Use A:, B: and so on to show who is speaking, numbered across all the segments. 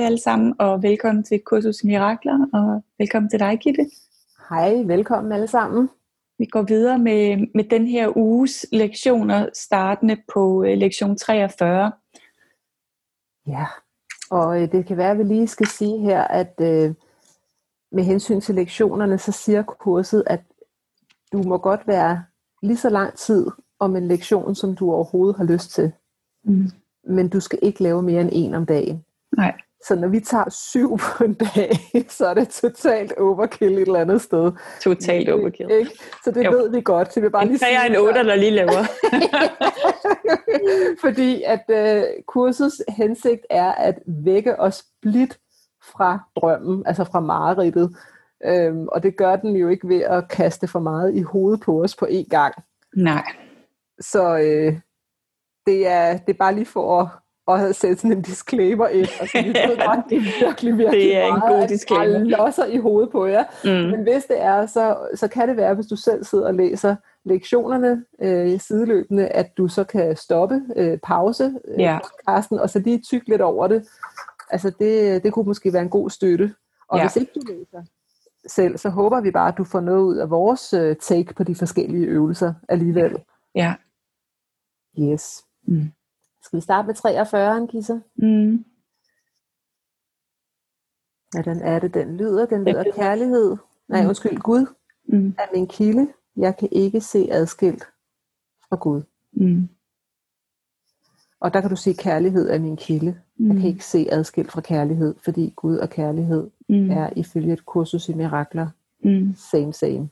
A: Hej alle sammen, og velkommen til Kursus Mirakler, og velkommen til dig, Gitte.
B: Hej, velkommen alle sammen.
A: Vi går videre med, med den her uges lektioner, startende på uh, lektion 43.
B: Ja, og øh, det kan være, at vi lige skal sige her, at øh, med hensyn til lektionerne, så siger kurset, at du må godt være lige så lang tid om en lektion, som du overhovedet har lyst til. Mm. Men du skal ikke lave mere end en om dagen.
A: Nej.
B: Så når vi tager syv på en dag, så er det totalt overkill et eller andet sted.
A: Totalt overkill.
B: Ikke? Så det jo. ved vi godt. Så vi bare
A: lige sige, en otter, der lige laver.
B: Fordi at uh, kursets hensigt er at vække os blidt fra drømmen, altså fra mareridtet. Øhm, og det gør den jo ikke ved at kaste for meget i hovedet på os på én gang.
A: Nej.
B: Så øh, det, er, det er bare lige for at og sætte sådan en disclaimer ind. Altså, vi ved godt, det er virkelig, virkelig
A: det er en god disclaimer.
B: at losser i hovedet på jer. Mm. Men hvis det er, så, så kan det være, hvis du selv sidder og læser lektionerne øh, sideløbende, at du så kan stoppe, øh, pause øh, yeah. podcasten, og så lige tykke lidt over det. Altså det, det kunne måske være en god støtte. Og yeah. hvis ikke du læser selv, så håber vi bare, at du får noget ud af vores øh, take på de forskellige øvelser alligevel.
A: Ja.
B: Yeah. Yes. Mm. Skal vi starte med 43, Kissa?
A: Mm.
B: Hvordan er det, den lyder? Den lyder kærlighed. Nej, mm. undskyld, Gud mm. er min kilde. Jeg kan ikke se adskilt fra Gud.
A: Mm.
B: Og der kan du sige, kærlighed er min kilde. Mm. Jeg kan mm. ikke se adskilt fra kærlighed, fordi Gud og kærlighed mm. er ifølge et kursus i mirakler mm. same same.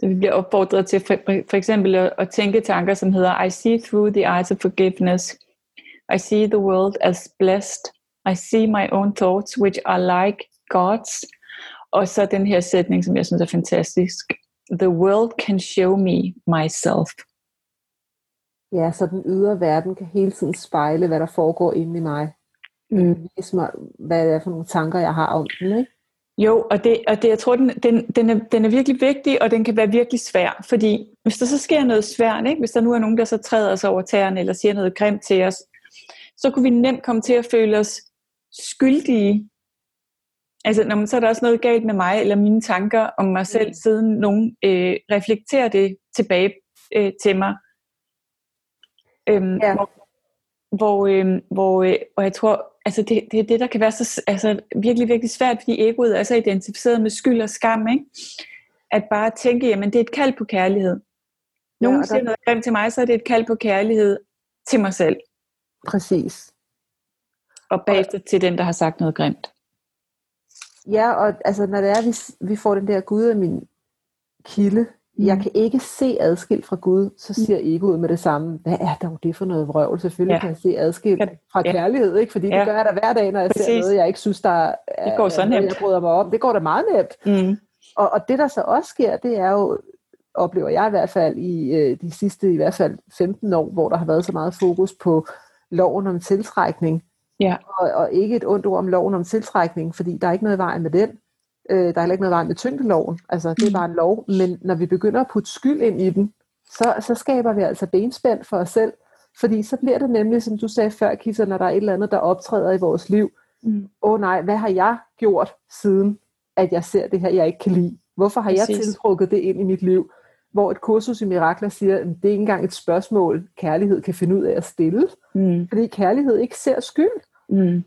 A: Så vi bliver opfordret til for, for eksempel at, at tænke tanker, som hedder I see through the eyes of forgiveness. I see the world as blessed. I see my own thoughts, which are like God's. Og så den her sætning, som jeg synes er fantastisk. The world can show me myself.
B: Ja, så den ydre verden kan hele tiden spejle, hvad der foregår inde i mig. Mm. Vise mig, hvad det er for nogle tanker, jeg har om den, ikke?
A: Jo, og, det, og det, jeg tror, den, den, den, er, den er virkelig vigtig, og den kan være virkelig svær. Fordi hvis der så sker noget svært, ikke? hvis der nu er nogen, der så træder os over tæerne, eller siger noget grimt til os, så kunne vi nemt komme til at føle os skyldige. Altså, når man, så er der også noget galt med mig, eller mine tanker om mig selv, mm. siden nogen øh, reflekterer det tilbage øh, til mig. Øhm, ja. Hvor, hvor, øh, hvor øh, og jeg tror, altså det, det er det, der kan være så altså, virkelig, virkelig svært, fordi egoet er så identificeret med skyld og skam, ikke? At bare tænke, jamen det er et kald på kærlighed. Nogen ja, der... siger noget grimt til mig, så er det et kald på kærlighed til mig selv.
B: Præcis.
A: Og bagefter og, til den, der har sagt noget grimt.
B: Ja, og altså, når det er, vi, vi får den der Gud af min kilde, mm. jeg kan ikke se adskilt fra Gud, så mm. siger egoet med det samme, hvad er dog det for noget vrøvl? Selvfølgelig ja. kan jeg se adskilt fra ja. kærlighed, ikke? fordi ja. det gør jeg da hver dag, når jeg Præcis. ser noget, jeg ikke synes, der er,
A: det går så nemt.
B: jeg bryder mig om. Det går da meget nemt.
A: Mm.
B: Og, og det, der så også sker, det er jo, oplever jeg i hvert fald i øh, de sidste i hvert fald 15 år, hvor der har været så meget fokus på loven om tiltrækning.
A: Ja.
B: Og, og ikke et ondt ord om loven om tiltrækning, fordi der er ikke noget i vejen med den. Øh, der er heller ikke noget i vejen med tyngdeloven. Altså, det er mm. bare en lov. Men når vi begynder at putte skyld ind i den, så, så skaber vi altså benspænd for os selv. Fordi så bliver det nemlig, som du sagde før, Kisser, når der er et eller andet, der optræder i vores liv. Åh mm. oh, nej, hvad har jeg gjort siden, at jeg ser det her, jeg ikke kan lide? Hvorfor har Præcis. jeg tiltrukket det ind i mit liv? Hvor et kursus i mirakler siger, at det er ikke engang et spørgsmål, kærlighed kan finde ud af at stille,
A: mm.
B: fordi kærlighed ikke ser skyld.
A: Mm.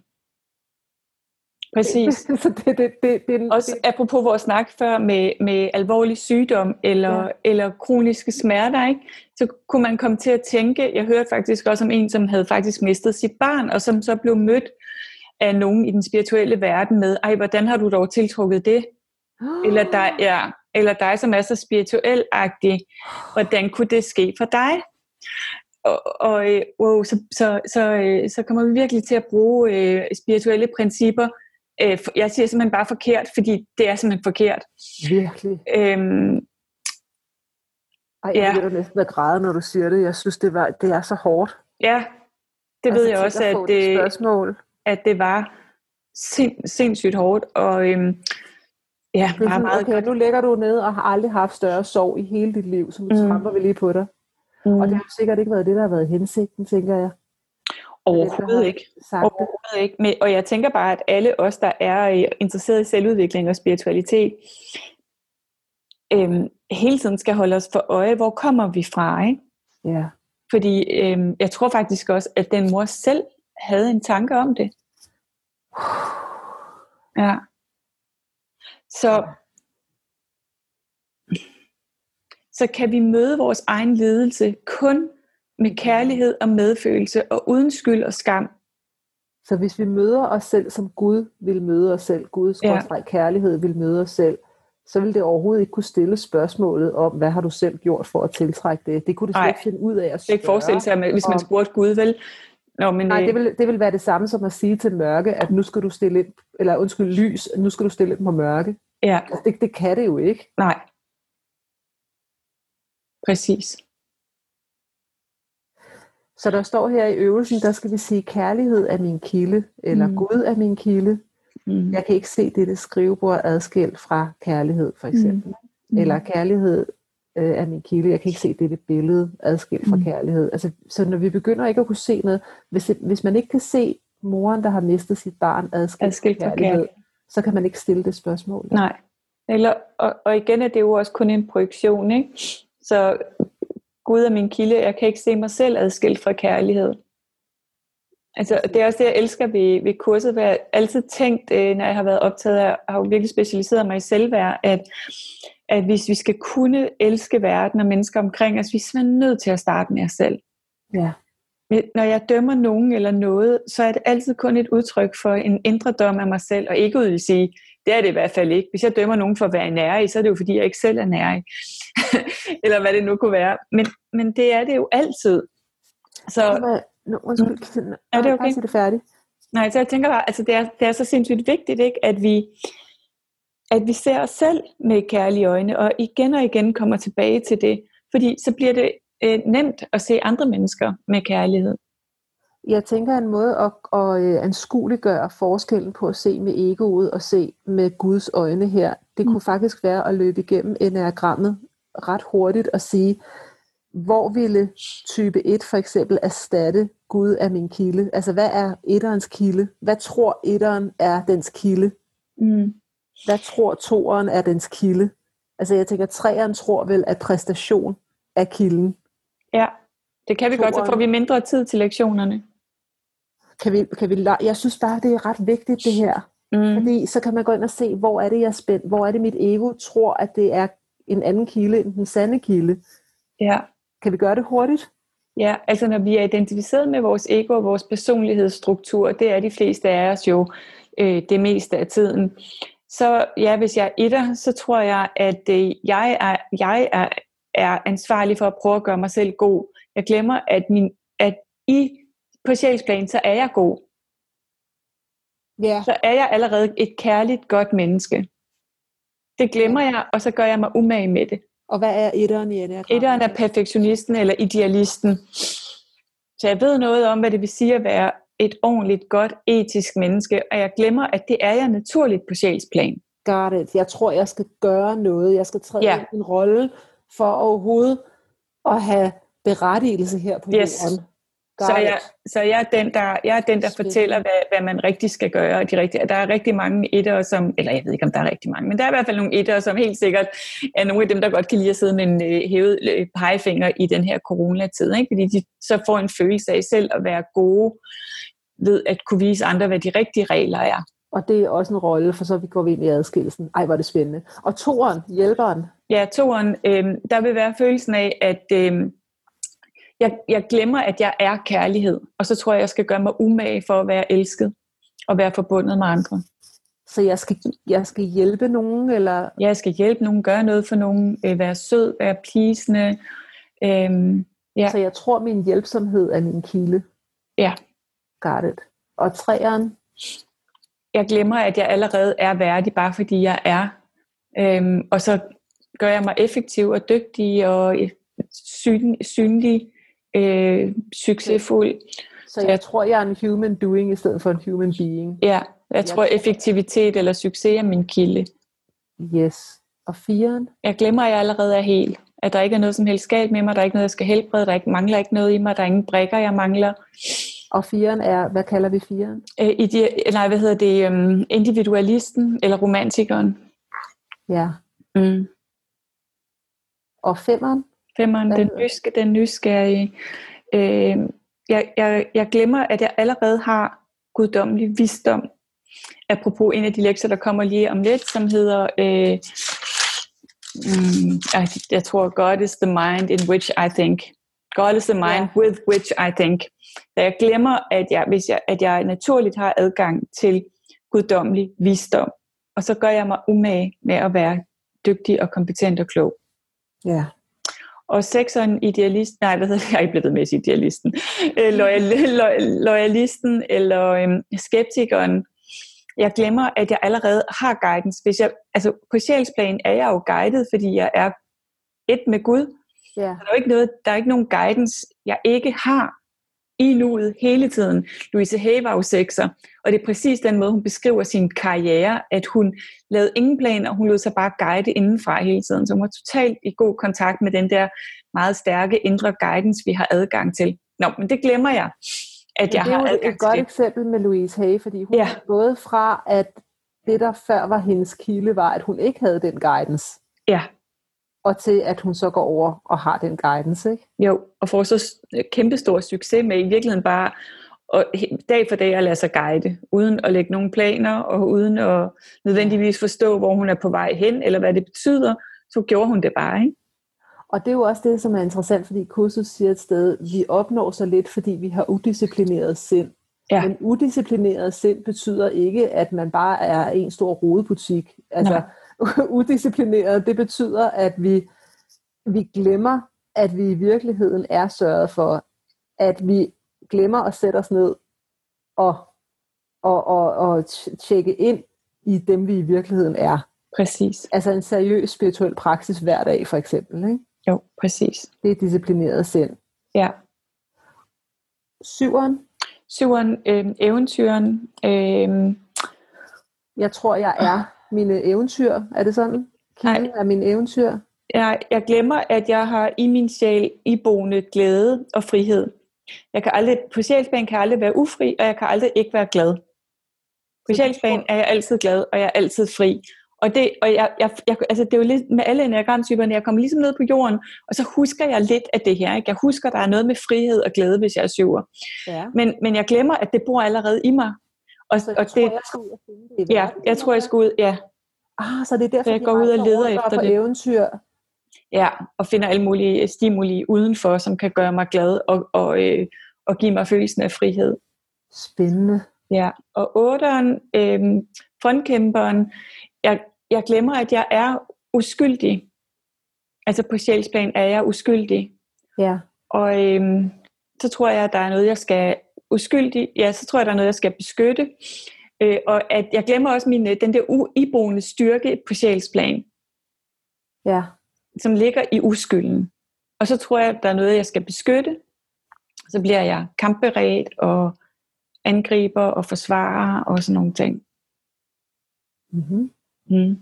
A: Præcis.
B: så det, det, det, det,
A: Også
B: det,
A: apropos vores snak før med, med alvorlig sygdom eller,
B: Ja.
A: eller kroniske smerter, ikke? så kunne man komme til at tænke, jeg hørte faktisk også om en, som havde faktisk mistet sit barn, og som så blev mødt af nogen i den spirituelle verden med, ej, hvordan har du dog tiltrukket det? Eller, dig, ja, eller dig, som er så spirituel-agtig, hvordan kunne det ske for dig? Og, og øh, wow, så, så, så, øh, så kommer vi virkelig til at bruge øh, spirituelle principper. Øh, jeg siger simpelthen bare forkert, fordi det er simpelthen forkert.
B: Virkelig.
A: Øhm,
B: Ej,
A: Ja.
B: jeg begynder næsten at græde, når du siger det. Jeg synes, det, var, det er så hårdt.
A: ja, det
B: Altså,
A: ved jeg også,
B: at
A: at
B: det
A: det,
B: spørgsmål.
A: at det var sind, sindssygt hårdt. Og øhm, ja,
B: Det er sådan,
A: meget
B: okay, nu ligger du ned og har aldrig haft større sorg i hele dit liv, så nu
A: Mm.
B: tramper vi lige på dig.
A: mm,
B: Og det har jo sikkert ikke været det, der har været hensigten, tænker jeg.
A: overhovedet
B: har
A: ikke.
B: Sagt det.
A: Overhovedet ikke. Men, og jeg tænker bare, at alle os, der er øh, interesseret i selvudvikling og spiritualitet, øhm, hele tiden skal holde os for øje, hvor kommer vi fra, ikke?
B: Ja.
A: Fordi øhm, jeg tror faktisk også, at den mor selv havde en tanke om det. Ja. Så, så kan vi møde vores egen ledelse kun med kærlighed og medfølelse og uden skyld og skam.
B: Så hvis vi møder os selv, som Gud vil møde os selv, Guds
A: Ja.
B: kærlighed vil møde os selv, så vil det overhovedet ikke kunne stille spørgsmålet om, hvad har du selv gjort for at tiltrække det? Det kunne det slet ikke finde ud af at
A: Jeg kan ikke
B: spørge.
A: forestille sig, hvis man spurgte Gud, vel? Nå, men,
B: Nej,
A: øh,
B: det vil, det vil være det samme som at sige til mørke, at nu skal du stille ind, eller undskyld, lys, nu skal du stille ind på mørke.
A: Ja,
B: Altså, det, det kan det jo ikke.
A: nej. Præcis.
B: Så der står her i øvelsen, der skal vi sige, kærlighed er min kilde, eller
A: Mm.
B: mm. Gud er min kilde.
A: Mm.
B: Jeg kan ikke se dette skrivebord adskilt fra kærlighed, for eksempel. Mm. Eller kærlighed øh, er min kilde. Jeg kan ikke se dette billede adskilt fra
A: Mm.
B: kærlighed. Altså, så når vi begynder ikke at kunne se noget, hvis, hvis man ikke kan se moren, der har mistet sit barn adskilt,
A: Adskilt fra
B: kærlighed,
A: kærlighed.
B: så kan man ikke stille det spørgsmål.
A: Nej. Eller, og, og igen er det jo også kun en projektion, ikke? Så Gud er min kilde, jeg kan ikke se mig selv adskilt fra kærlighed. Altså, det er også det, jeg elsker ved, ved kurset, hvor jeg altid tænkt, øh, når jeg har været optaget af, har jo virkelig specialiseret mig i selvværd, at, at hvis vi skal kunne elske verden og mennesker omkring os, vi er simpelthen nødt til at starte med os selv.
B: Ja.
A: Men Når jeg dømmer nogen eller noget, så er det altid kun et udtryk for en indre dom af mig selv, og ikke ud vil sige, det er det i hvert fald ikke. Hvis jeg dømmer nogen for at være nærig, så er det jo fordi, jeg ikke selv er nærig. eller hvad det nu kunne være. Men, men det er det jo altid. Så,
B: Nå, undskyld, mm.
A: Er det okay?
B: Er det færdigt?
A: nej, så jeg tænker bare, altså det er, det er så sindssygt vigtigt, ikke, at vi at vi ser os selv med kærlige øjne, og igen og igen kommer tilbage til det. Fordi så bliver det øh, nemt at se andre mennesker med kærlighed.
B: Jeg tænker en måde at, at øh, anskueliggøre forskellen på at se med egoet og se med Guds øjne her, det kunne faktisk være at løbe igennem enagrammet ret hurtigt og sige, hvor ville type 1 for eksempel erstatte Gud er min kilde? Altså hvad er etterens kilde? Hvad tror etteren er dens kilde?
A: Mm.
B: Hvad tror toeren er dens kilde? Altså jeg tænker, treeren tror vel, at præstation er kilden.
A: Ja, det kan vi godt, så får vi mindre tid til lektionerne.
B: Kan vi, kan vi, jeg synes bare, det er ret vigtigt det her.
A: Mm.
B: Fordi så kan man gå ind og se, hvor er det, jeg er spændt, hvor er det, mit ego tror, at det er en anden kilde end den sande kilde.
A: Ja.
B: Kan vi gøre det hurtigt?
A: ja, altså når vi er identificeret med vores ego og vores personlighedsstruktur, det er de fleste af os jo øh, det meste af tiden. Så ja, hvis jeg er etter, så tror jeg, at øh, jeg, er, jeg er, er ansvarlig for at prøve at gøre mig selv god. Jeg glemmer, at, min, at i på sjælsplan, så er jeg god.
B: Ja.
A: Så er jeg allerede et kærligt, godt menneske. Det glemmer jeg, og så gør jeg mig umage med det.
B: Og hvad er etteren i enagrammet?
A: Etteren er perfektionisten eller idealisten. Så jeg ved noget om, hvad det vil sige at være et ordentligt, godt, etisk menneske, og jeg glemmer, at det er jeg naturligt på sjælsplan.
B: Got it. Jeg tror, jeg skal gøre noget. Jeg skal træde
A: Ja.
B: ind i en rolle for overhovedet at have berettigelse her på
A: Yes.
B: jorden.
A: Så jeg, så jeg er den, der, jeg er den, der fortæller, hvad, hvad man rigtig skal gøre. Og de rigtige, der er rigtig mange etter, som, eller jeg ved ikke, om der er rigtig mange, men der er i hvert fald nogle etter, som helt sikkert er nogle af dem, der godt kan lide at sidde med en øh, hævet øh, pegefinger i den her coronatid. Ikke? Fordi de så får en følelse af selv at være gode ved at kunne vise andre, hvad de rigtige regler er.
B: Og det er også en rolle, for så vi går vi ind i adskillelsen. Ej, hvor er det spændende. Og toeren, hjælperen.
A: Ja, toeren, øh, der vil være følelsen af, at øh, jeg, jeg glemmer, at jeg er kærlighed. Og så tror jeg, jeg skal gøre mig umage for at være elsket og være forbundet med andre.
B: Så jeg skal, jeg skal hjælpe nogen? Eller?
A: Ja, jeg skal hjælpe nogen, gøre noget for nogen, øh, være sød, være pleasende. Øh,
B: ja. Så jeg tror, min hjælpsomhed er min kilde?
A: Ja.
B: Got it. Og træeren?
A: Jeg glemmer, at jeg allerede er værdig, bare fordi jeg er. Øhm, og så gør jeg mig effektiv og dygtig og syn, synlig, øh, succesfuld.
B: Så jeg tror, jeg er en human doing i stedet for en human being.
A: Ja, jeg, jeg tror, effektivitet eller succes er min kilde.
B: Yes. Og firen?
A: Jeg glemmer, at jeg allerede er helt. At der ikke er noget som helst galt med mig, der er ikke noget, jeg skal helbrede, der ikke, mangler ikke noget i mig, der er ingen brækker, jeg mangler.
B: Og firen er, hvad kalder vi firen?
A: Øh, ide- nej, hvad hedder det? Um, individualisten eller romantikeren.
B: Ja.
A: Mm.
B: Og femeren?
A: Femeren, den, nyske, den nysgerrige. Øh, jeg, jeg, jeg glemmer, at jeg allerede har guddommelig visdom. Apropos en af de lektier, der kommer lige om lidt, som hedder, øh, mm, jeg, jeg tror, God is the mind in which I think. God is the mind yeah. with which I think. Da jeg glemmer, at jeg, hvis jeg, at jeg naturligt har adgang til guddommelig visdom, og så gør jeg mig umage med at være dygtig og kompetent og klog.
B: Ja.
A: Og sekseren, idealist, nej, hvad hedder det? Jeg er blevet med idealisten. Øh, loyal, lo, loyalisten eller øhm, skeptikeren. Jeg glemmer, at jeg allerede har guidance. Hvis jeg, altså på sjælsplan er jeg jo guidet, fordi jeg er et med Gud.
B: Ja.
A: Der, er jo ikke noget, der er ikke nogen guidance, jeg ikke har i nuet hele tiden. Louise Hay var jo sekser, og det er præcis den måde, hun beskriver sin karriere, at hun lavede ingen planer, hun lod sig bare guide indenfra hele tiden. Så hun var totalt i god kontakt med den der meget stærke indre guidance, vi har adgang til. Nå, men det glemmer jeg, at jeg har adgang
B: til. Det er et godt eksempel med Louise Hay, fordi hun
A: ja.
B: er gået fra, at det der før var hendes kilde, var, at hun ikke havde den guidance.
A: Ja
B: og til at hun så går over og har den guidance, ikke?
A: Jo, og får så kæmpestor succes med i virkeligheden bare og dag for dag at lade sig guide, uden at lægge nogle planer, og uden at nødvendigvis forstå, hvor hun er på vej hen, eller hvad det betyder, så gjorde hun det bare, ikke?
B: Og det er jo også det, som er interessant, fordi kursus siger et sted, vi opnår så lidt, fordi vi har udisciplineret sind. Ja. Men udisciplineret sind betyder ikke, at man bare er en stor rodebutik. Altså, Nej udisciplineret, det betyder, at vi, vi glemmer, at vi i virkeligheden er sørget for, at vi glemmer at sætte os ned og, og, og, og tjekke ind i dem, vi i virkeligheden er.
A: Præcis.
B: Altså en seriøs spirituel praksis hver dag, for eksempel. Ikke?
A: Jo, præcis.
B: Det er disciplineret sind.
A: Ja.
B: Syveren?
A: Syveren, øh, eventyren. Øh...
B: Jeg tror, jeg er mine eventyr. Er det sådan? Kilden Nej. er mine eventyr?
A: Jeg, jeg glemmer, at jeg har i min sjæl iboende glæde og frihed. Jeg kan aldrig, på sjælsbanen kan jeg aldrig være ufri, og jeg kan aldrig ikke være glad. På sjælsbanen er jeg altid glad, og jeg er altid fri. Og det, og jeg, jeg, jeg, altså det er jo lidt med alle enagramtyperne, jeg kommer ligesom ned på jorden, og så husker jeg lidt af det her. Ikke? Jeg husker, der er noget med frihed og glæde, hvis jeg er syver. Ja. Men, men jeg glemmer, at det bor allerede i mig.
B: Og, så og tror, det, jeg skal ud og finde
A: det. Ja, jeg tror, jeg skal ud, ja.
B: Ah, så det er derfor,
A: så jeg går ud og leder efter
B: på
A: det.
B: eventyr.
A: Ja, og finder alle mulige stimuli udenfor, som kan gøre mig glad og, og, øh, og give mig følelsen af frihed.
B: Spændende.
A: Ja, og otteren, øh, frontkæmperen, jeg, jeg glemmer, at jeg er uskyldig. Altså på sjælsplan er jeg uskyldig.
B: Ja.
A: Og øh, så tror jeg, at der er noget, jeg skal uskyldig, ja, så tror jeg, der er noget, jeg skal beskytte. Øh, og at jeg glemmer også min, den der iboende styrke på sjælsplan.
B: Ja.
A: Som ligger i uskylden. Og så tror jeg, at der er noget, jeg skal beskytte. Så bliver jeg kampberedt og angriber og forsvarer og sådan nogle ting.
B: Mm-hmm.
A: Mm.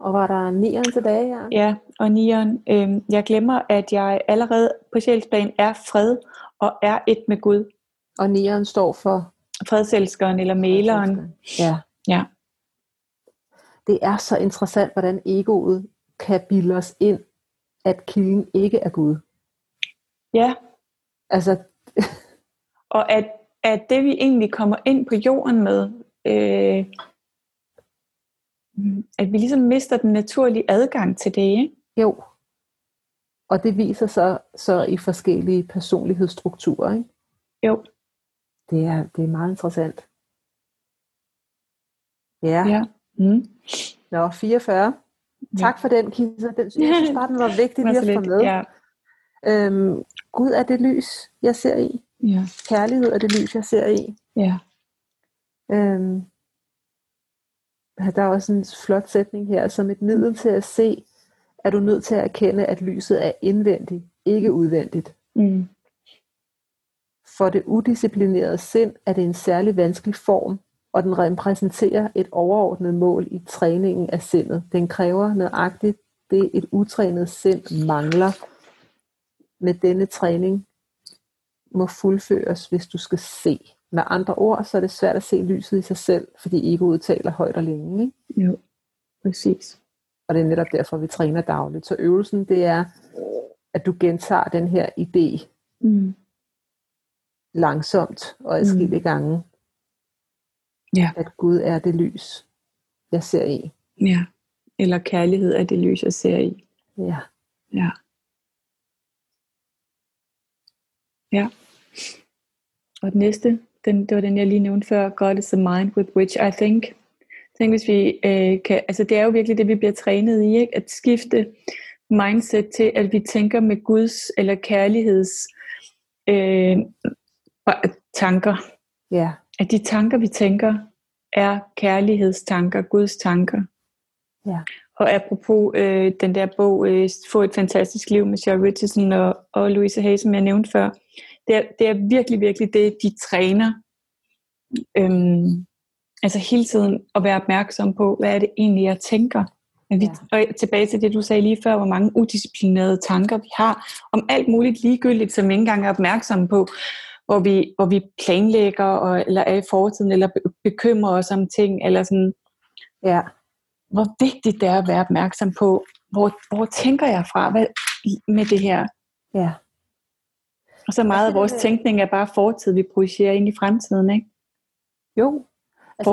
B: Og var der nieren tilbage her?
A: Ja, og nieren. Øh, jeg glemmer, at jeg allerede på sjælsplan er fred og er et med Gud.
B: Og nieren står for?
A: Fredselskeren eller maleren.
B: Ja.
A: ja.
B: Det er så interessant, hvordan egoet kan bilde os ind, at kilden ikke er Gud.
A: Ja.
B: Altså...
A: og at, at det vi egentlig kommer ind på jorden med, øh, at vi ligesom mister den naturlige adgang til det, ikke?
B: Jo. Og det viser sig så i forskellige personlighedsstrukturer, ikke?
A: Jo.
B: Det er, det er meget interessant. Ja.
A: Ja. Mm.
B: Nå, 44. Tak for den, Kisa. Den jeg synes bare, den var vigtig lige at få med.
A: Ja.
B: Øhm, Gud er det lys, jeg ser i.
A: Ja.
B: Kærlighed er det lys, jeg ser i.
A: Ja.
B: Øhm, der er også en flot sætning her. Som et middel til at se, er du nødt til at erkende, at lyset er indvendigt, ikke udvendigt.
A: Mm.
B: For det udisciplinerede sind er det en særlig vanskelig form, og den repræsenterer et overordnet mål i træningen af sindet. Den kræver nøjagtigt det, et utrænet sind mangler. Med denne træning må fuldføres, hvis du skal se. Med andre ord, så er det svært at se lyset i sig selv, fordi egoet taler højt og længe. Ikke?
A: Jo. Præcis.
B: Og det er netop derfor, vi træner dagligt. Så øvelsen, det er, at du gentager den her idé
A: Mm.
B: Langsomt og adskillige gange.
A: Ja.
B: At Gud er det lys, jeg ser i.
A: Ja. Eller kærlighed er det lys, jeg ser i.
B: Ja.
A: Ja. Ja. Og den næste, den, det var den, jeg lige nævnte før. God is the mind with which I think. Tænk, hvis vi øh, kan, altså det er jo virkelig det, vi bliver trænet i, ikke? at skifte mindset til, at vi tænker med Guds eller kærligheds øh, tanker.
B: Ja.
A: At de tanker, vi tænker, er kærlighedstanker, Guds tanker.
B: Ja.
A: Og apropos øh, den der bog, øh, Få et fantastisk liv med Sherry Richardson og, og Louise Hay, som jeg nævnte før, det er, det er virkelig, virkelig det, de træner. Øhm, altså hele tiden at være opmærksom på, hvad er det egentlig, jeg tænker. Men vi,
B: Ja.
A: Og tilbage til det, du sagde lige før, hvor mange udisciplinerede tanker vi har, om alt muligt ligegyldigt, som vi ikke engang er opmærksomme på, hvor vi, hvor vi planlægger, og, eller er i fortiden, eller be- bekymrer os om ting, eller sådan,
B: Ja.
A: hvor vigtigt det er at være opmærksom på, hvor, hvor tænker jeg fra hvad, med det her.
B: Ja.
A: Og så meget af vores tænkning er bare fortid, vi projicerer ind i fremtiden, ikke?
B: Jo. Altså,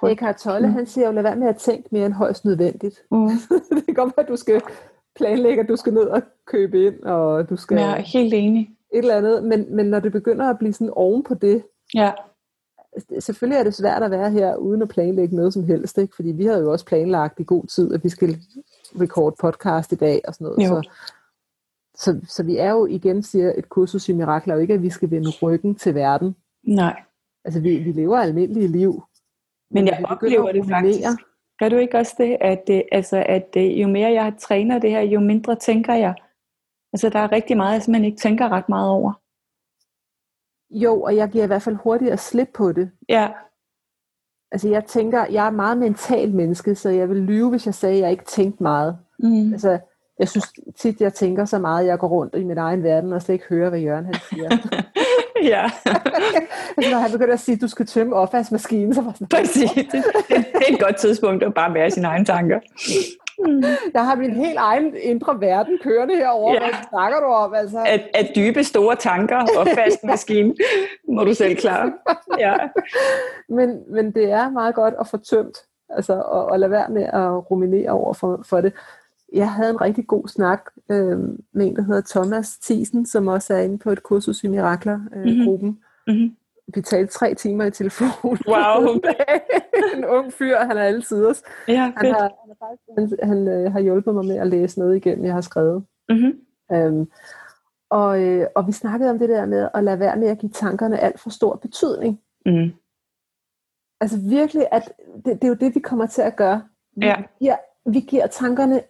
A: frygt.
B: Eckhart Tolle,
A: Mm.
B: han siger jo, lad være med at tænke mere end højst nødvendigt.
A: Mm.
B: det kan godt være, at du skal planlægge, at du skal ned og købe ind, og du skal
A: jeg er helt enig.
B: Et eller andet, men, men når det begynder at blive sådan oven på det,
A: Ja,
B: selvfølgelig er det svært at være her uden at planlægge noget som helst, ikke? fordi vi havde jo også planlagt i god tid, at vi skal record podcast i dag og sådan noget.
A: Jo.
B: Så, så, så vi er jo igen, siger et kursus i mirakler, jo ikke at vi skal vende ryggen til verden.
A: nej.
B: Altså vi, vi lever almindelige liv.
A: Men jeg oplever det faktisk. Gør du ikke også det, at, det, altså, at det, jo mere jeg træner det her, jo mindre tænker jeg? Altså der er rigtig meget, jeg simpelthen ikke tænker ret meget over.
B: Jo, og jeg giver i hvert fald hurtigere slip på det.
A: Ja,
B: Altså jeg tænker, jeg er meget mental menneske, så jeg vil lyve, hvis jeg sagde, at jeg ikke tænkte meget.
A: mm.
B: Altså, jeg synes tit, jeg tænker så meget, at jeg går rundt i min egen verden, og slet ikke hører, hvad Jørgen han siger.
A: ja.
B: altså, når han begynder at sige, at du skal tømme opvaskemaskinen, så var sådan,
A: præcis. Det, det, det er et godt tidspunkt at bare være sine egne tanker. Mm.
B: jeg har min helt egen indre verden kørende herover.
A: Ja.
B: Hvad snakker du om? Altså,
A: At, at dybe, store tanker og fast maskine, må du selv klare. Ja.
B: men, men det er meget godt at få tømt, altså og, og lade være med at ruminere over for, for det. Jeg havde en rigtig god snak øh, med en, der hedder Thomas Thiesen, som også er inde på et kursus i Mirakler-gruppen. Øh,
A: Mhm.
B: gruppen.
A: Mm-hmm.
B: Vi talte tre timer i telefon.
A: Wow.
B: en ung fyr, han er altid også.
A: Ja,
B: Han har, han, har, faktisk, han, han øh, har hjulpet mig med at læse noget igennem, jeg har skrevet.
A: Mm-hmm.
B: Øhm, og, øh, og vi snakkede om det der med at lade være med at give tankerne alt for stor betydning.
A: Mm.
B: Altså virkelig, at det, det er jo det, vi kommer til at gøre. Vi,
A: Ja.
B: giver, vi giver tankerne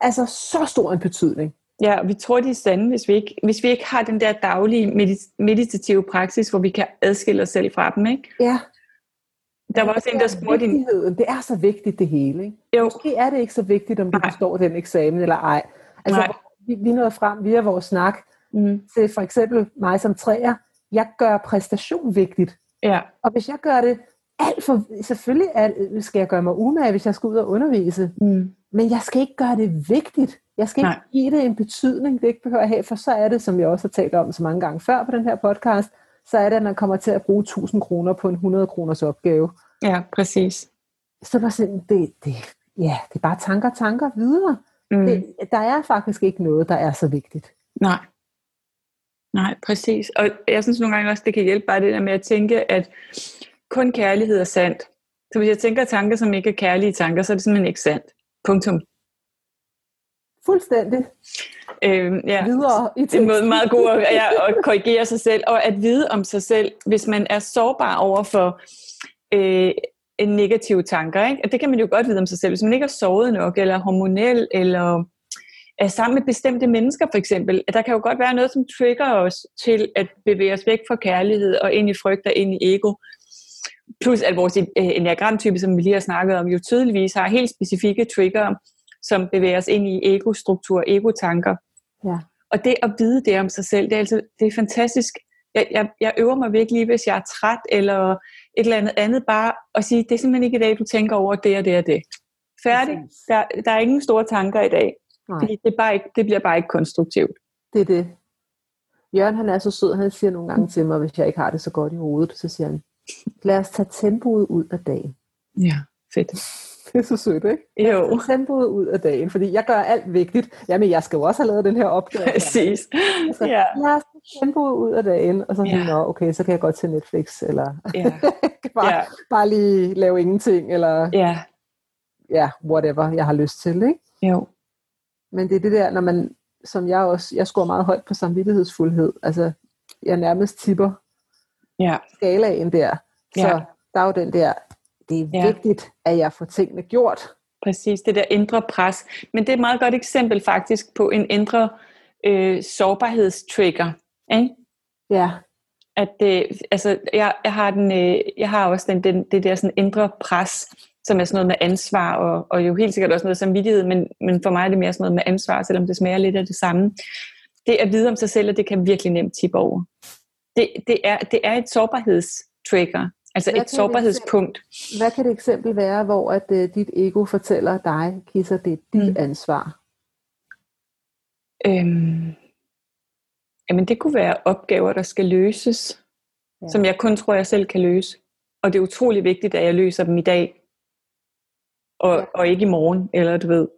B: altså så stor en betydning.
A: Ja, og vi tror, de er sande, hvis vi ikke, hvis vi ikke har den der daglige medit- meditative praksis, hvor vi kan adskille os selv fra dem. Ikke?
B: Ja,
A: Der var også en, der spurgte din...
B: Det er så vigtigt det hele. Ikke?
A: Jo,
B: Måske er det ikke så vigtigt, om du
A: Nej.
B: består den eksamen eller ej. Altså,
A: Nej.
B: vi, vi nåede frem via vores snak
A: mm.
B: til for eksempel mig som træer. Jeg gør præstation vigtigt.
A: ja,
B: Og hvis jeg gør det alt for... Selvfølgelig er, skal jeg gøre mig umage, hvis jeg skal ud og undervise.
A: mm.
B: Men jeg skal ikke gøre det vigtigt. Jeg skal ikke
A: Nej.
B: give det en betydning, det ikke behøver at have, for så er det, som jeg også har talt om så mange gange før på den her podcast, så er det, at man kommer til at bruge 1000 kroner på en 100 kroners opgave.
A: Ja, præcis.
B: Så var sådan, det, det, ja, det er bare tanker, tanker videre. Mm. Det, der er faktisk ikke noget, der er så vigtigt.
A: Nej. Nej, præcis. Og jeg synes nogle gange også, det kan hjælpe bare det der med at tænke, at kun kærlighed er sandt. Så hvis jeg tænker tanker, som ikke er kærlige tanker, så er det simpelthen ikke sandt. Punktum.
B: Fuldstændig.
A: Øhm, ja.
B: Videre i
A: Det er en meget god at, ja, at korrigere sig selv, og at vide om sig selv, hvis man er sårbar over for øh, en negative tanker. Ikke? Og det kan man jo godt vide om sig selv. Hvis man ikke er sovet nok, eller hormonel, eller er sammen med bestemte mennesker for eksempel, der kan jo godt være noget, som trigger os til at bevæge os væk fra kærlighed og ind i frygt og ind i ego. Plus at vores øh, enagramtype, som vi lige har snakket om, jo tydeligvis har helt specifikke trigger, som bevæger os ind i ego-struktur, ego-tanker.
B: Ja.
A: Og det at vide det om sig selv, det er, altså, det er fantastisk. Jeg, jeg, jeg øver mig virkelig, hvis jeg er træt eller et eller andet andet, bare at sige, det er simpelthen ikke i dag, du tænker over det og det og det. Færdig. Der, der er ingen store tanker i dag. Nej. Fordi det, er bare ikke, det bliver bare ikke konstruktivt.
B: Det er det. Jørgen han er så sød, han siger nogle gange til mig, hvis jeg ikke har det så godt i hovedet, så siger han, lad os tage tempoet ud af dagen.
A: Ja, fedt.
B: Det er så sødt, ikke?
A: Jo.
B: Tempoet ud af dagen, fordi jeg gør alt vigtigt. Jamen, jeg skal jo også have lavet den her opgave.
A: Præcis.
B: Altså, ja. Os tage tempoet ud af dagen, og så ja. Nå, okay, så kan jeg godt til Netflix, eller
A: ja.
B: bare,
A: Ja.
B: bare lige lave ingenting, eller
A: Ja,
B: ja, whatever jeg har lyst til, ikke?
A: jo.
B: Men det er det der, når man, som jeg også, jeg scorer meget højt på samvittighedsfuldhed. Altså, jeg nærmest tipper
A: Ja,
B: skalaen der. Så
A: Ja.
B: der er jo den der, det er
A: Ja.
B: vigtigt, at jeg får tingene gjort.
A: præcis. Det der indre pres. Men det er et meget godt eksempel faktisk på en indre øh, sårbarhedstrigger. Ikke?
B: Ja,
A: at det, altså, jeg, jeg, har den, øh, jeg har også den, den, det der sådan indre pres, som er sådan noget med ansvar, og, og jo helt sikkert også noget samvittighed, men, men for mig er det mere sådan noget med ansvar, selvom det smager lidt af det samme. Det at vide om sig selv, og det kan virkelig nemt tippe over. Det, det, er, det er et sårbarhedstrigger, altså
B: Hvad
A: et
B: kan det
A: sårbarhedspunkt.
B: hvad kan det eksempel være, hvor at uh, dit ego fortæller dig, Kisser, det er dit
A: Mm.
B: ansvar?
A: Øhm, jamen det kunne være opgaver, der skal løses, Ja. som jeg kun tror, jeg selv kan løse. Og det er utrolig vigtigt, at jeg løser dem i dag, og,
B: Ja.
A: og ikke i morgen, eller du ved.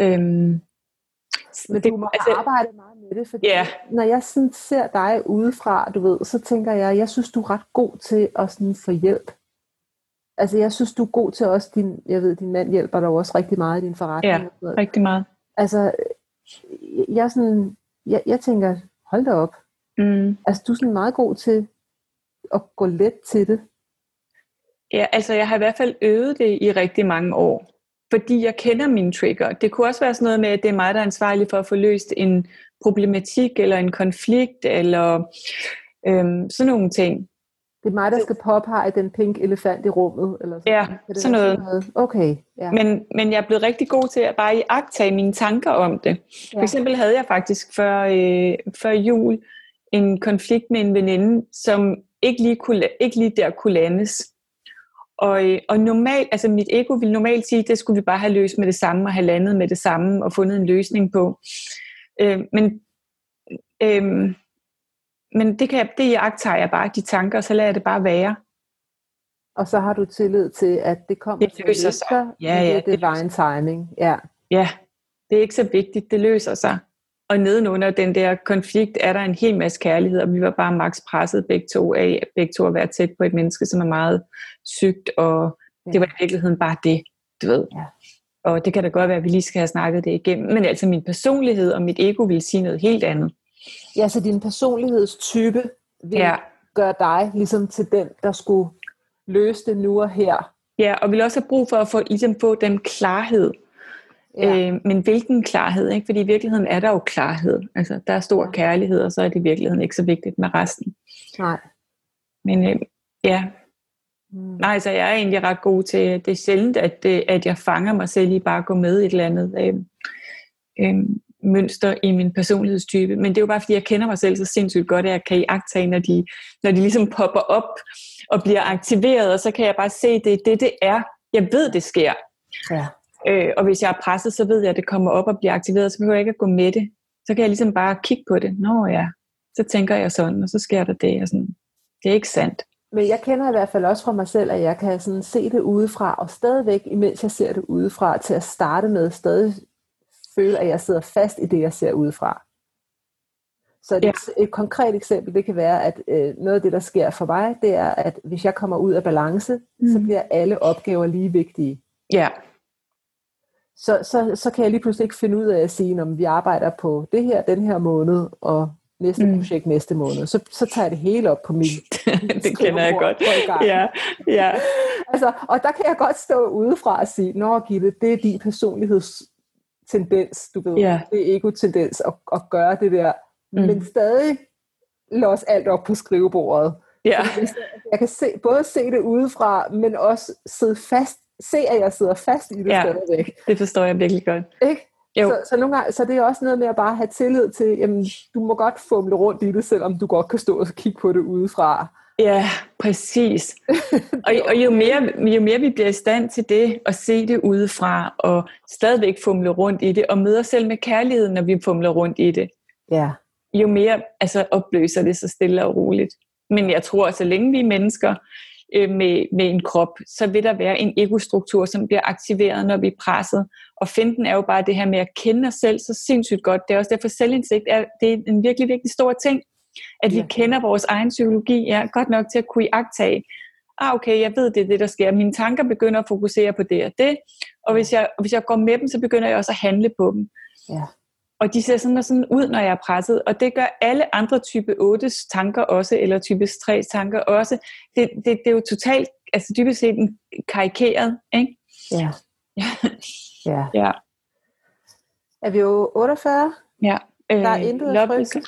A: Øhm,
B: Men
A: det-
B: du må
A: altså-
B: meget med det, fordi
A: Ja.
B: når jeg sådan ser dig udefra, du ved, så tænker jeg, jeg synes, du er ret god til at sådan få hjælp. Altså, jeg synes, du er god til også din, jeg ved, din mand hjælper dig også rigtig meget i din forretning.
A: Ja.
B: noget.
A: rigtig meget.
B: Altså, jeg, sådan, jeg, jeg tænker, hold da op.
A: Mm.
B: Altså, du er sådan meget god til at gå let til det.
A: Ja, altså jeg har i hvert fald øvet det i rigtig mange år, fordi jeg kender mine trigger. Det kunne også være sådan noget med, at det er mig, der er ansvarlig for at få løst en problematik, eller en konflikt, eller øhm, sådan nogle ting.
B: Det er mig, der skal påpege den pink elefant i rummet. Eller sådan.
A: Ja,
B: det
A: sådan noget.
B: Okay, ja.
A: Men, men jeg er blevet rigtig god til at bare iagtage mine tanker om det. For
B: Ja.
A: eksempel havde jeg faktisk før, øh, før jul en konflikt med en veninde, som ikke lige, kunne, ikke lige der kunne landes. Og, øh, og normalt, altså mit ego ville normalt sige, det skulle vi bare have løst med det samme, og have landet med det samme, og fundet en løsning på. Øh, men øh, men det, kan jeg, det iagtager jeg bare, de tanker, og så lader jeg det bare være.
B: Og så har du tillid til, at det kommer
A: Det løser sig.
B: sig.
A: Ja, ja,
B: det
A: det
B: er divine timing. Ja.
A: Ja, det er ikke så vigtigt, det løser sig. Og nedenunder den der konflikt er der en hel masse kærlighed, og vi var bare max presset begge to af, begge to at være tæt på et menneske, som er meget sygt, og
B: Ja.
A: det var i virkeligheden bare det, du ved.
B: Ja.
A: Og det kan da godt være, at vi lige skal have snakket det igennem, men altså min personlighed og mit ego vil sige noget helt andet.
B: ja, så din personlighedstype vil
A: Ja.
B: gøre dig ligesom til den, der skulle løse det nu og her.
A: Ja, og vil også have brug for at få, ligesom få den klarhed.
B: Ja.
A: Øh, men hvilken klarhed? Ikke? Fordi i virkeligheden er der jo klarhed. Altså, der er stor
B: Ja.
A: kærlighed, og så er det i virkeligheden ikke så vigtigt med resten.
B: Nej.
A: Men øh, ja,
B: Mm.
A: nej, så jeg er egentlig ret god til, det er sjældent, at, øh, at jeg fanger mig selv i bare at gå med et eller andet øh, øh, mønster i min personlighedstype. Men det er jo bare, fordi jeg kender mig selv så sindssygt godt, at jeg kan iagtage, når de, når de ligesom popper op og bliver aktiveret, og så kan jeg bare se, at det er det, det er. Jeg ved, det sker.
B: Ja.
A: Øh, og hvis jeg er presset, så ved jeg, at det kommer op og bliver aktiveret, så behøver jeg ikke at gå med det. Så kan jeg ligesom bare kigge på det. Nå ja, så tænker jeg sådan, og så sker der det. Og sådan. Det er ikke sandt.
B: Men jeg kender i hvert fald også fra mig selv, at jeg kan sådan se det udefra, og stadigvæk, imens jeg ser det udefra, til at starte med, stadig føle, at jeg sidder fast i det, jeg ser udefra. Så et, ja. et konkret eksempel, det kan være, at øh, noget af det, der sker for mig, det er, at hvis jeg kommer ud af balance, mm. så bliver alle opgaver lige vigtige.
A: Ja.
B: Så, så, så kan jeg lige pludselig ikke finde ud af at sige, om vi arbejder på det her, den her måned, og næste mm. projekt næste måned. Så, så tager jeg det hele op på min
A: Det kender jeg godt. Ja, ja.
B: altså, og der kan jeg godt stå udefra og sige, Nå Gitte, det er din personlighedstendens, du ved.
A: Ja.
B: Det er ego-tendens at, at gøre det der. Mm. Men stadig lås alt op på skrivebordet.
A: Ja.
B: Jeg kan se, både se det udefra, men også sidde fast, se at jeg sidder fast i det
A: Ja.
B: stadigvæk.
A: Det forstår jeg virkelig godt.
B: Ikke?
A: Jo.
B: Så, så, nogle gange, så det er også noget med at bare have tillid til, jamen, du må godt fumle rundt i det, selvom du godt kan stå og kigge på det udefra.
A: Ja, præcis. Og, og jo, mere, jo mere vi bliver i stand til det, at se det udefra, og stadigvæk fumle rundt i det, og møde os selv med kærlighed, når vi fumler rundt i det,
B: Ja.
A: jo mere altså, opløser det sig stille og roligt. Men jeg tror, at så længe vi er mennesker øh, med, med en krop, så vil der være en egostruktur, som bliver aktiveret, når vi er presset. Og finten er jo bare det her med at kende os selv så sindssygt godt. Det er også derfor selvindsigt er, det er en virkelig, virkelig stor ting. At vi
B: Ja.
A: kender vores egen psykologi, er godt nok til at kunne iagtage. Ah, okay, jeg ved, det er det, der sker. Mine tanker begynder at fokusere på det og det. Og hvis jeg, og hvis jeg går med dem, så begynder jeg også at handle på dem.
B: Ja.
A: Og de ser sådan og sådan ud, når jeg er presset. Og det gør alle andre type 8 tanker også, eller type 3 tanker også. Det, det, det er jo totalt, altså dybest set en karikeret, ikke?
B: Ja. ja.
A: Ja.
B: Er vi jo 48?
A: ja. Øh,
B: Der er intet at frygte.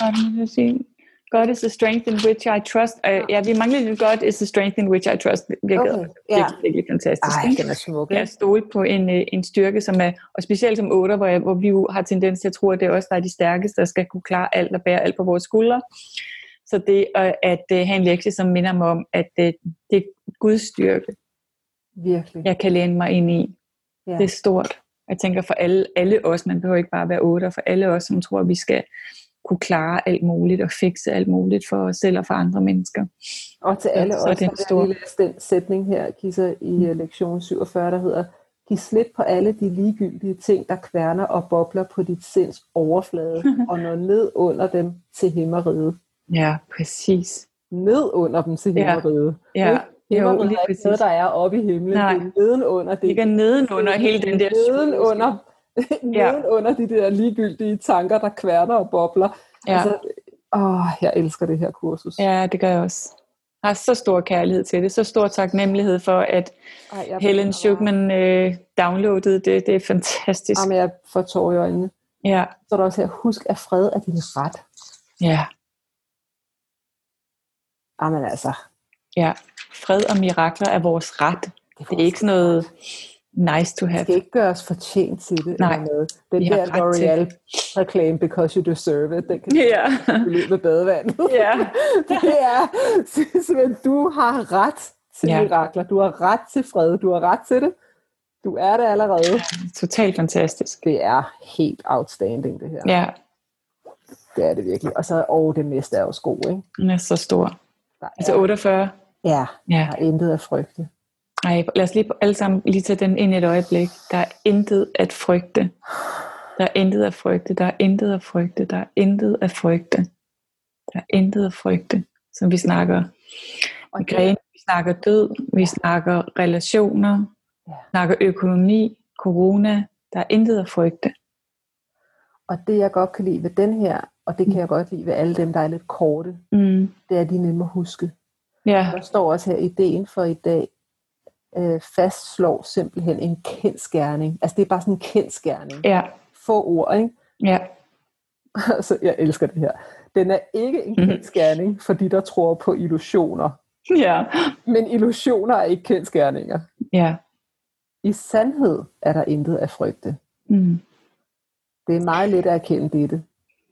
A: God, is the strength in which I trust. Uh, ja, vi mangler lidt God is the strength in which I trust. Virkelig,
B: Okay, ja.
A: virkelig, virkelig fantastisk.
B: Ej, den er smuk.
A: Jeg stole på en, øh, en styrke, som er, og specielt som otter, hvor, jeg, hvor vi jo har tendens til at tro, at det er os, der er de stærkeste, der skal kunne klare alt og bære alt på vores skuldre. Så det at, at øh, have en lektie, som minder mig om, at øh, det er Guds styrke,
B: Virkelig.
A: jeg kan læne mig ind i.
B: Ja.
A: Det er stort. Jeg tænker for alle, alle os, man behøver ikke bare være otter, for alle os, som tror, at vi skal kunne klare alt muligt og fikse alt muligt for os selv og for andre mennesker.
B: Og til alle
A: så
B: os,
A: det
B: der vil
A: stor.
B: jeg lige læse den sætning her, Kisser, i mm. lektion 47, der hedder, Giv slip på alle de ligegyldige ting, der kværner og bobler på dit sinds overflade, og når ned under dem til himmeriget.
A: Ja, præcis.
B: Ned under dem til
A: Ja.
B: himmeriget.
A: Ja, jo,
B: Himmeriget
A: lige
B: er ikke
A: præcis.
B: noget, der er oppe i himlen.
A: Nej.
B: Det er nedenunder det.
A: ligger nedenunder hele den der
B: Nedenunder,
A: Ja.
B: nedenunder de der ligegyldige tanker, der kværner og bobler.
A: Ja.
B: Altså, åh, jeg elsker det her kursus.
A: Ja, det gør jeg også. Jeg har så stor kærlighed til det, så stor taknemmelighed for, at
B: Ej, jeg
A: Helen Schuckman øh, downloadede det. Det er fantastisk.
B: Jamen, jeg får tårer i øjnene.
A: Ja,
B: Så er der også her, husk at fred er din ret.
A: ja,
B: Jamen altså,
A: ja. Fred og mirakler er vores ret. Det er ikke sådan noget nice to have.
B: skal ikke gøre os fortjent til det.
A: Nej,
B: eller noget. Den der L'Oreal reklame, because you deserve it, den kan
A: Ja,
B: du ud med badevandet.
A: ja,
B: det er simpelthen, du har ret til
A: Ja.
B: mirakler. Du har ret til fred. Du har ret til det. Du er det allerede.
A: totalt fantastisk.
B: Det er helt outstanding, det her.
A: Ja,
B: Det er det virkelig. Og så, åh, det næste er også god, ikke?
A: den er så stor.
B: Der er,
A: Altså 48.
B: ja,
A: Ja,
B: der er intet at frygte.
A: Ej, lad os lige alle sammen lige tage den ind et øjeblik. Der er intet at frygte. Der er intet at frygte. Der er intet at frygte. Der er intet at frygte. Der er intet at frygte. Så vi snakker
B: Og det,
A: migræne, vi snakker død, vi snakker relationer, vi snakker økonomi, corona. Der er intet at frygte.
B: og det, jeg godt kan lide ved den her, og det kan jeg godt lide ved alle dem, der er lidt korte,
A: Mm.
B: det er, at de er nemme at huske.
A: Ja,
B: Der står også her, ideen for i dag øh, fastslår simpelthen en kendskærning. Altså det er bare sådan en kendskærning.
A: ja,
B: Få ord, ikke?
A: ja,
B: altså, jeg elsker det her. Den er ikke en
A: Mhm.
B: kendskærning for de, der tror på illusioner.
A: ja,
B: Men illusioner er ikke kendskærninger.
A: ja.
B: I sandhed er der intet at frygte.
A: Mm.
B: Det er meget let at erkende dette,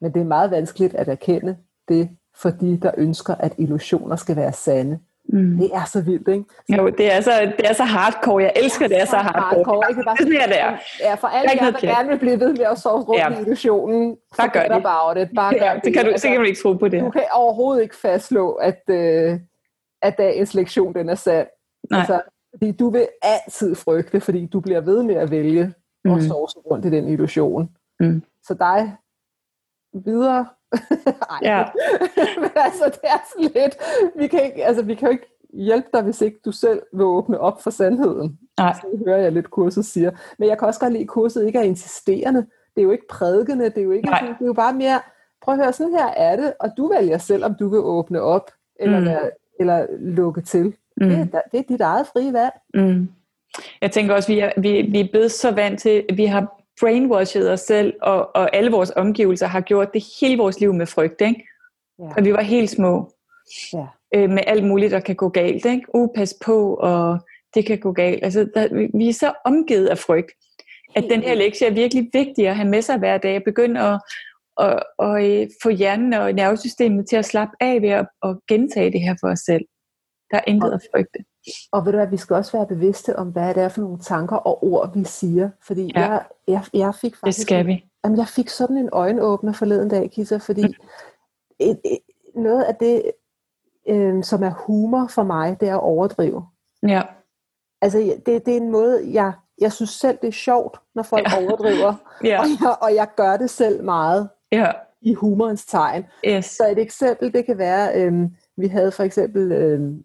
B: men det er meget vanskeligt at erkende det for de, der ønsker, at illusioner skal være sande.
A: Mm.
B: Det er så vildt, ikke?
A: Jo, det er, så, det er så hardcore. Jeg elsker, det er så hardcore.
B: ikke? Bare,
A: Det er sådan, det er.
B: Ja, for alle
A: Der er ikke
B: jer, der gerne vil blive ved med at sove rundt
A: Ja.
B: i illusionen,
A: Bare gør det.
B: about it. Bare gør
A: Ja, det kan du,
B: Altså,
A: så kan du ikke tro på det.
B: du kan overhovedet ikke fastslå, at, øh, at dagens lektion den er sand.
A: Nej.
B: Altså, fordi du vil altid frygte, fordi du bliver ved med at vælge mm. og sovse rundt i den illusion.
A: Mm.
B: Så dig videre. Ej.
A: Ja.
B: Men altså, det er sådan lidt, vi kan, ikke, altså, vi kan jo ikke hjælpe dig, hvis ikke du selv vil åbne op for sandheden.
A: Nej.
B: Så hører jeg lidt, kurset siger. Men jeg kan også godt lide, at kurset ikke er insisterende. Det er jo ikke prædikende, det er jo, ikke sådan, det er jo bare mere, prøv at høre, sådan her er det, og du vælger selv, om du vil åbne op, eller,
A: Mm.
B: mm. eller lukke til.
A: Mm.
B: Det, er, det er dit eget frie valg.
A: Mm. Jeg tænker også, vi er, vi, vi er blevet så vant til, vi har brainwashed os selv, og, og alle vores omgivelser har gjort det hele vores liv med frygt, ikke?
B: Ja.
A: Og vi var helt små,
B: Ja.
A: øh, med alt muligt, der kan gå galt, ikke? Uh, pas på, og det kan gå galt. Altså, der, vi- er så omgivet af frygt, at den her lektie er virkelig vigtig at have med sig hver dag, begynde at, at, at, at få hjernen og nervesystemet til at slappe af ved at, at gentage det her for os selv. Der er intet at frygte.
B: Og ved du hvad, vi skal også være bevidste om, hvad det er for nogle tanker og ord, vi siger. Fordi
A: Ja.
B: jeg, jeg, jeg fik
A: Det
B: faktisk...
A: skal vi.
B: Jamen, jeg fik sådan en øjenåbner forleden dag, Kissa, fordi
A: Mm.
B: et, et, noget af det, øh, som er humor for mig, det er at overdrive.
A: Ja.
B: Altså, det, det er en måde, jeg, jeg synes selv, det er sjovt, når folk
A: Ja.
B: overdriver.
A: Ja.
B: Og, jeg, og jeg gør det selv meget
A: Ja.
B: i humorens tegn.
A: Yes.
B: Så et eksempel, det kan være, øhm, vi havde for eksempel øhm,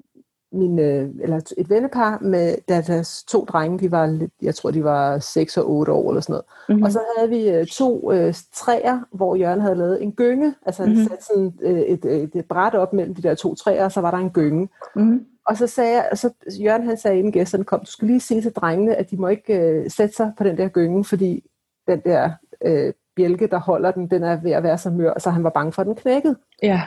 B: min, øh, eller et vennepar med da deres to drenge, de var jeg tror de var 6 og 8 år eller sådan noget.
A: Mm-hmm.
B: Mm. Og så havde vi øh, to øh, træer, hvor Jørgen havde lavet en gynge, altså han
A: Mhm.
B: sat sådan øh, et, et, et bræt op mellem de der to træer, og så var der en gynge.
A: mm-hmm.
B: Og så sagde jeg, så Jørgen han sagde, inden gæsterne kom, du skal lige sige til drengene, at de må ikke øh, sætte sig på den der gynge, fordi den der øh, bjælke, der holder den, den er ved at være så mør, så han var bange for, at den knækkede.
A: Ja.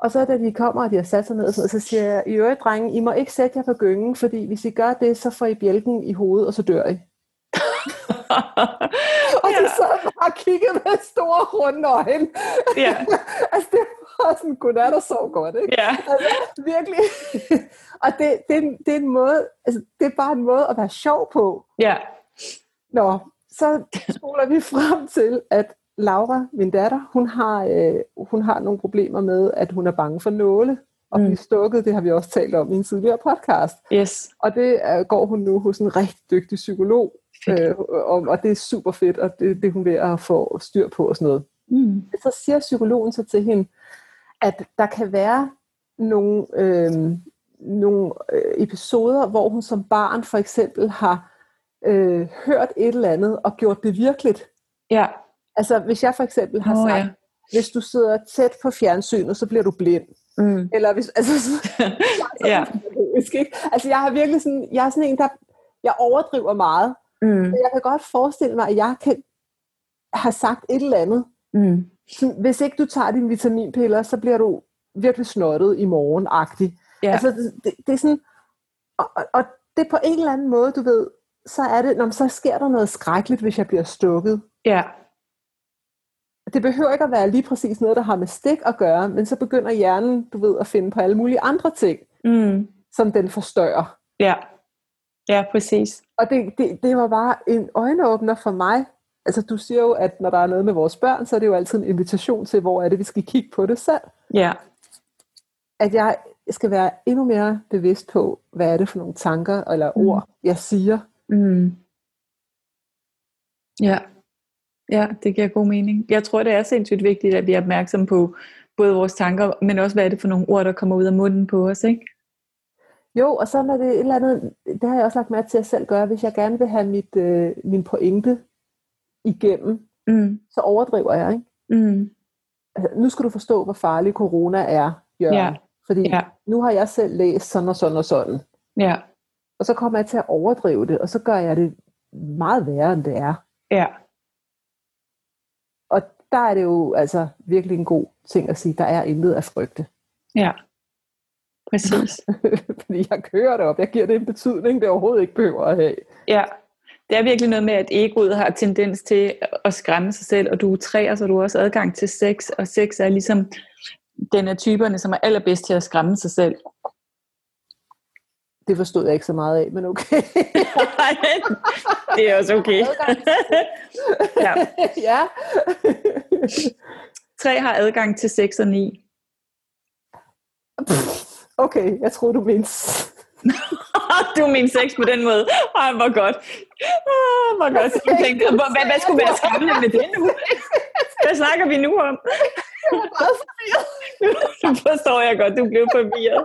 B: Og så da de kommer, og de har sat sig ned, og sådan noget, så siger jeg, i øvrigt, drenge, I må ikke sætte jer på gyngen, fordi hvis I gør det, så får I bjælken i hovedet, og så dør I. Og de sad bare og kiggede med store runde øjne.
A: ja.
B: altså, det var sådan, godnat og sov godt, ikke?
A: Ja.
B: Altså, virkelig. og det, det, er en- det, er en måde, altså, det er bare en måde at være sjov på.
A: Ja.
B: Nå, så spoler vi frem til, at Laura, min datter, hun har, øh, hun har nogle problemer med, at hun er bange for nåle. Og
A: Mm.
B: blive stukket, det har vi også talt om i en tidligere podcast.
A: Yes.
B: Og det øh, går hun nu hos en rigtig dygtig psykolog. Øh, og, og det er super fedt, og det, det hun ved at få styr på og sådan noget.
A: Mm.
B: Så siger psykologen så til hende, at der kan være nogle, øh, nogle øh, episoder, hvor hun som barn for eksempel har øh, hørt et eller andet og gjort det virkeligt.
A: Ja.
B: Altså hvis jeg for eksempel har
A: Åh,
B: sagt,
A: ja.
B: hvis du sidder tæt på fjernsynet, så bliver du blind.
A: Mm.
B: Eller hvis, altså, så,
A: Ja.
B: ikke? Altså jeg har virkelig sådan, jeg er sådan en, der, jeg overdriver meget.
A: Mm.
B: Men jeg kan godt forestille mig, at jeg kan have sagt et eller andet.
A: Mm.
B: Hvis ikke du tager dine vitaminpiller, så bliver du virkelig snottet i morgen-agtig.
A: Ja.
B: Altså, det, det, det er sådan, og, og- det er på en eller anden måde, du ved, så er det, når så sker der noget skrækkeligt, hvis jeg bliver stukket.
A: Ja.
B: Det behøver ikke at være lige præcis noget, der har med stik at gøre, men så begynder hjernen, du ved, at finde på alle mulige andre ting,
A: Mm.
B: som den forstørrer.
A: Ja. Ja, præcis.
B: Og det, det, det var bare en øjenåbner for mig. Altså, du siger jo, at når der er noget med vores børn, så er det jo altid en invitation til, hvor er det, vi skal kigge på det selv.
A: Ja.
B: At jeg skal være endnu mere bevidst på, hvad er det for nogle tanker eller
A: Mm.
B: ord, jeg siger.
A: Mm. Ja. Ja, det giver god mening. Jeg tror, det er sindssygt vigtigt, at vi er opmærksomme på både vores tanker, men også hvad er det for nogle ord, der kommer ud af munden på os, ikke?
B: Jo, og så er det et eller andet, det har jeg også lagt mærke til at selv gøre, hvis jeg gerne vil have mit, øh, min pointe igennem,
A: Mm.
B: så overdriver jeg, ikke?
A: Mm.
B: Altså, nu skal du forstå, hvor farlig corona er, Jørgen.
A: Ja.
B: Fordi
A: Ja.
B: nu har jeg selv læst sådan og sådan og sådan.
A: Ja.
B: Og så kommer jeg til at overdrive det, og så gør jeg det meget værre, end det er.
A: Ja.
B: Der er det jo altså virkelig en god ting at sige, der er intet at frygte.
A: Ja. Præcis.
B: Fordi jeg kører det op, jeg giver det en betydning, det overhovedet ikke behøver at have.
A: Ja. Det er virkelig noget med, at egoet har tendens til at skræmme sig selv, og du er træer, så du har også adgang til sex, og sex er ligesom den af typerne, som er allerbedst til at skræmme sig selv.
B: Det forstod jeg ikke så meget af, men okay.
A: det er også okay. ja.
B: ja.
A: Tre har adgang til 6 og 9.
B: Okay, jeg tror du mente...
A: du mener sex på den måde. Ej, hvor godt. Ah, hvor godt. Jeg tænkte, hvad, hvad, hvad skulle være skræmmende med det nu? Hvad snakker vi nu om? Nu forstår jeg godt, du blev forvirret.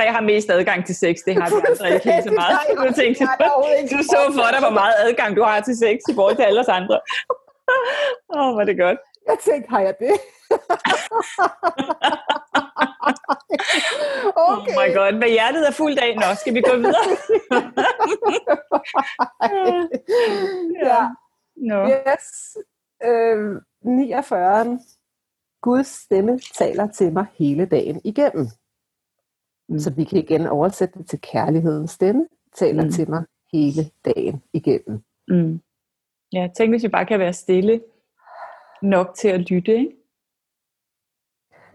A: Tre har mest adgang til sex, det har de andre ikke helt så meget. Du, tænkte, du så for dig, hvor meget adgang du har til sex i forhold til alle os andre. Åh, oh, er det godt.
B: Jeg tænkte, har jeg det?
A: okay. Oh my god, hvad hjertet er fuldt af. Nå, skal vi gå videre?
B: ja. No. Yes. Øh, 49. Guds stemme taler til mig hele dagen igennem. Mm. Så vi kan igen oversætte det til kærlighedens stemme, taler mm. til mig hele dagen igennem.
A: Mm. Ja, tænk hvis vi bare kan være stille nok til at lytte, ikke?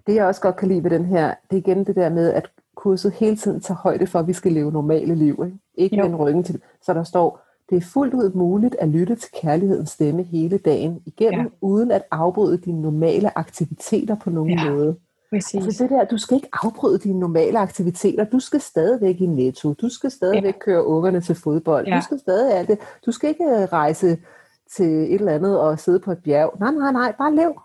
B: Det jeg også godt kan lide ved den her, det er igen det der med, at kurset hele tiden tager højde for, at vi skal leve normale liv. Ikke, ikke med en ryggen til. Så der står, det er fuldt ud muligt at lytte til kærlighedens stemme hele dagen igennem, ja. uden at afbryde dine normale aktiviteter på nogen ja. måde. Præcis. Altså det der, du skal ikke afbryde dine normale aktiviteter. Du skal stadigvæk i netto. Du skal stadigvæk ja. køre ungerne til fodbold. Ja. Du skal stadig alt det. Du skal ikke øh, rejse til et eller andet og sidde på et bjerg. Nej, nej, nej. Bare lev.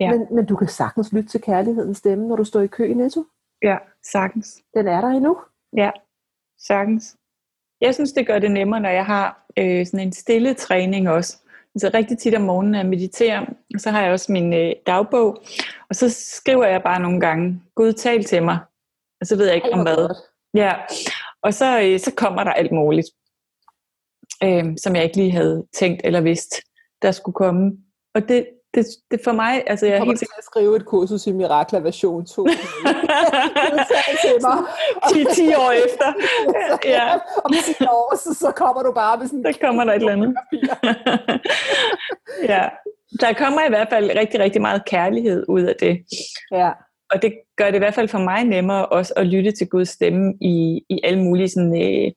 B: Ja. Men, men du kan sagtens lytte til kærlighedens stemme, når du står i kø i netto.
A: Ja, sagtens.
B: Den er der endnu.
A: Ja, sagtens. Jeg synes, det gør det nemmere, når jeg har øh, sådan en stille træning også. Altså rigtig tit om morgenen, at meditere, og så har jeg også min øh, dagbog, og så skriver jeg bare nogle gange, Gud tal til mig, og så ved jeg ikke om hvad. Ja, og så, øh, så kommer der alt muligt, øh, som jeg ikke lige havde tænkt eller vidst, der skulle komme. Og det, det, det for mig, altså jeg er helt
B: sikker... at skrive et kursus i Mirakler version 2. 10, 10
A: år efter.
B: ja. Om 10 år, så, så kommer du bare med sådan...
A: Der kommer der et eller andet. ja. Der kommer i hvert fald rigtig, rigtig meget kærlighed ud af det.
B: Ja.
A: Og det gør det i hvert fald for mig nemmere også at lytte til Guds stemme i, i alle mulige sådan, øh,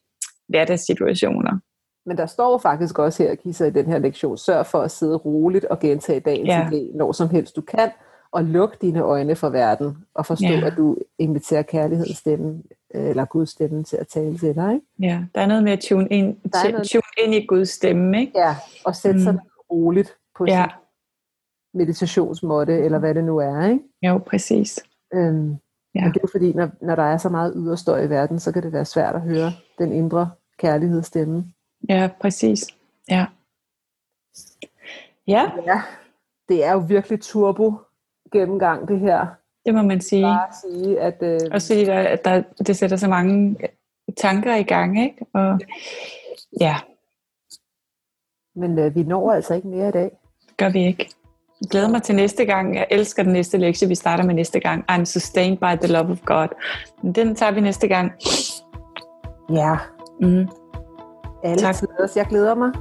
A: hverdagssituationer.
B: Men der står faktisk også her, Kisa, i den her lektion, sørg for at sidde roligt og gentage dagens ja. idé, når som helst du kan, og luk dine øjne for verden, og forstå, ja. at du inviterer kærlighedens stemme, eller Guds stemme til at tale til dig. Ikke?
A: Ja, der er noget med at tune ind, noget... tune ind i Guds stemme. Ikke?
B: Ja, og sætte mm. sig roligt på ja. sin meditationsmåtte, eller hvad det nu er. Ikke?
A: Jo, præcis. Øhm,
B: ja. Det er fordi, når, når der er så meget yderstøj i verden, så kan det være svært at høre den indre kærlighedsstemme.
A: Ja, præcis. Ja. Ja.
B: ja. Det er jo virkelig turbo gennemgang, det her.
A: Det må man sige.
B: Bare sige, at... Øh,
A: og sige, at der, det sætter så mange tanker i gang, ikke? Og, ja.
B: Men øh, vi når altså ikke mere i dag.
A: Gør vi ikke. Jeg glæder mig til næste gang. Jeg elsker den næste lektie, vi starter med næste gang. I'm sustained by the love of God. Den tager vi næste gang.
B: Ja. Mm. Alle tak. Tiders. Jeg glæder mig.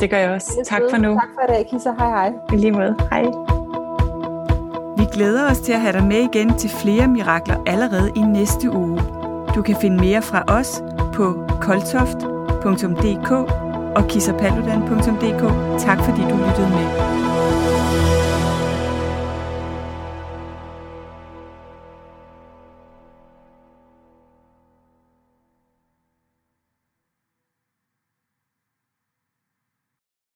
A: Det gør jeg også. Alle tak for nu.
B: Tak for i dag, Kisa. Hej hej.
A: I lige måde. Hej. Vi glæder os til at have dig med igen til flere mirakler allerede i næste uge. Du kan finde mere fra os på koltoft.dk og kissapaludan.dk. Tak fordi du lyttede med.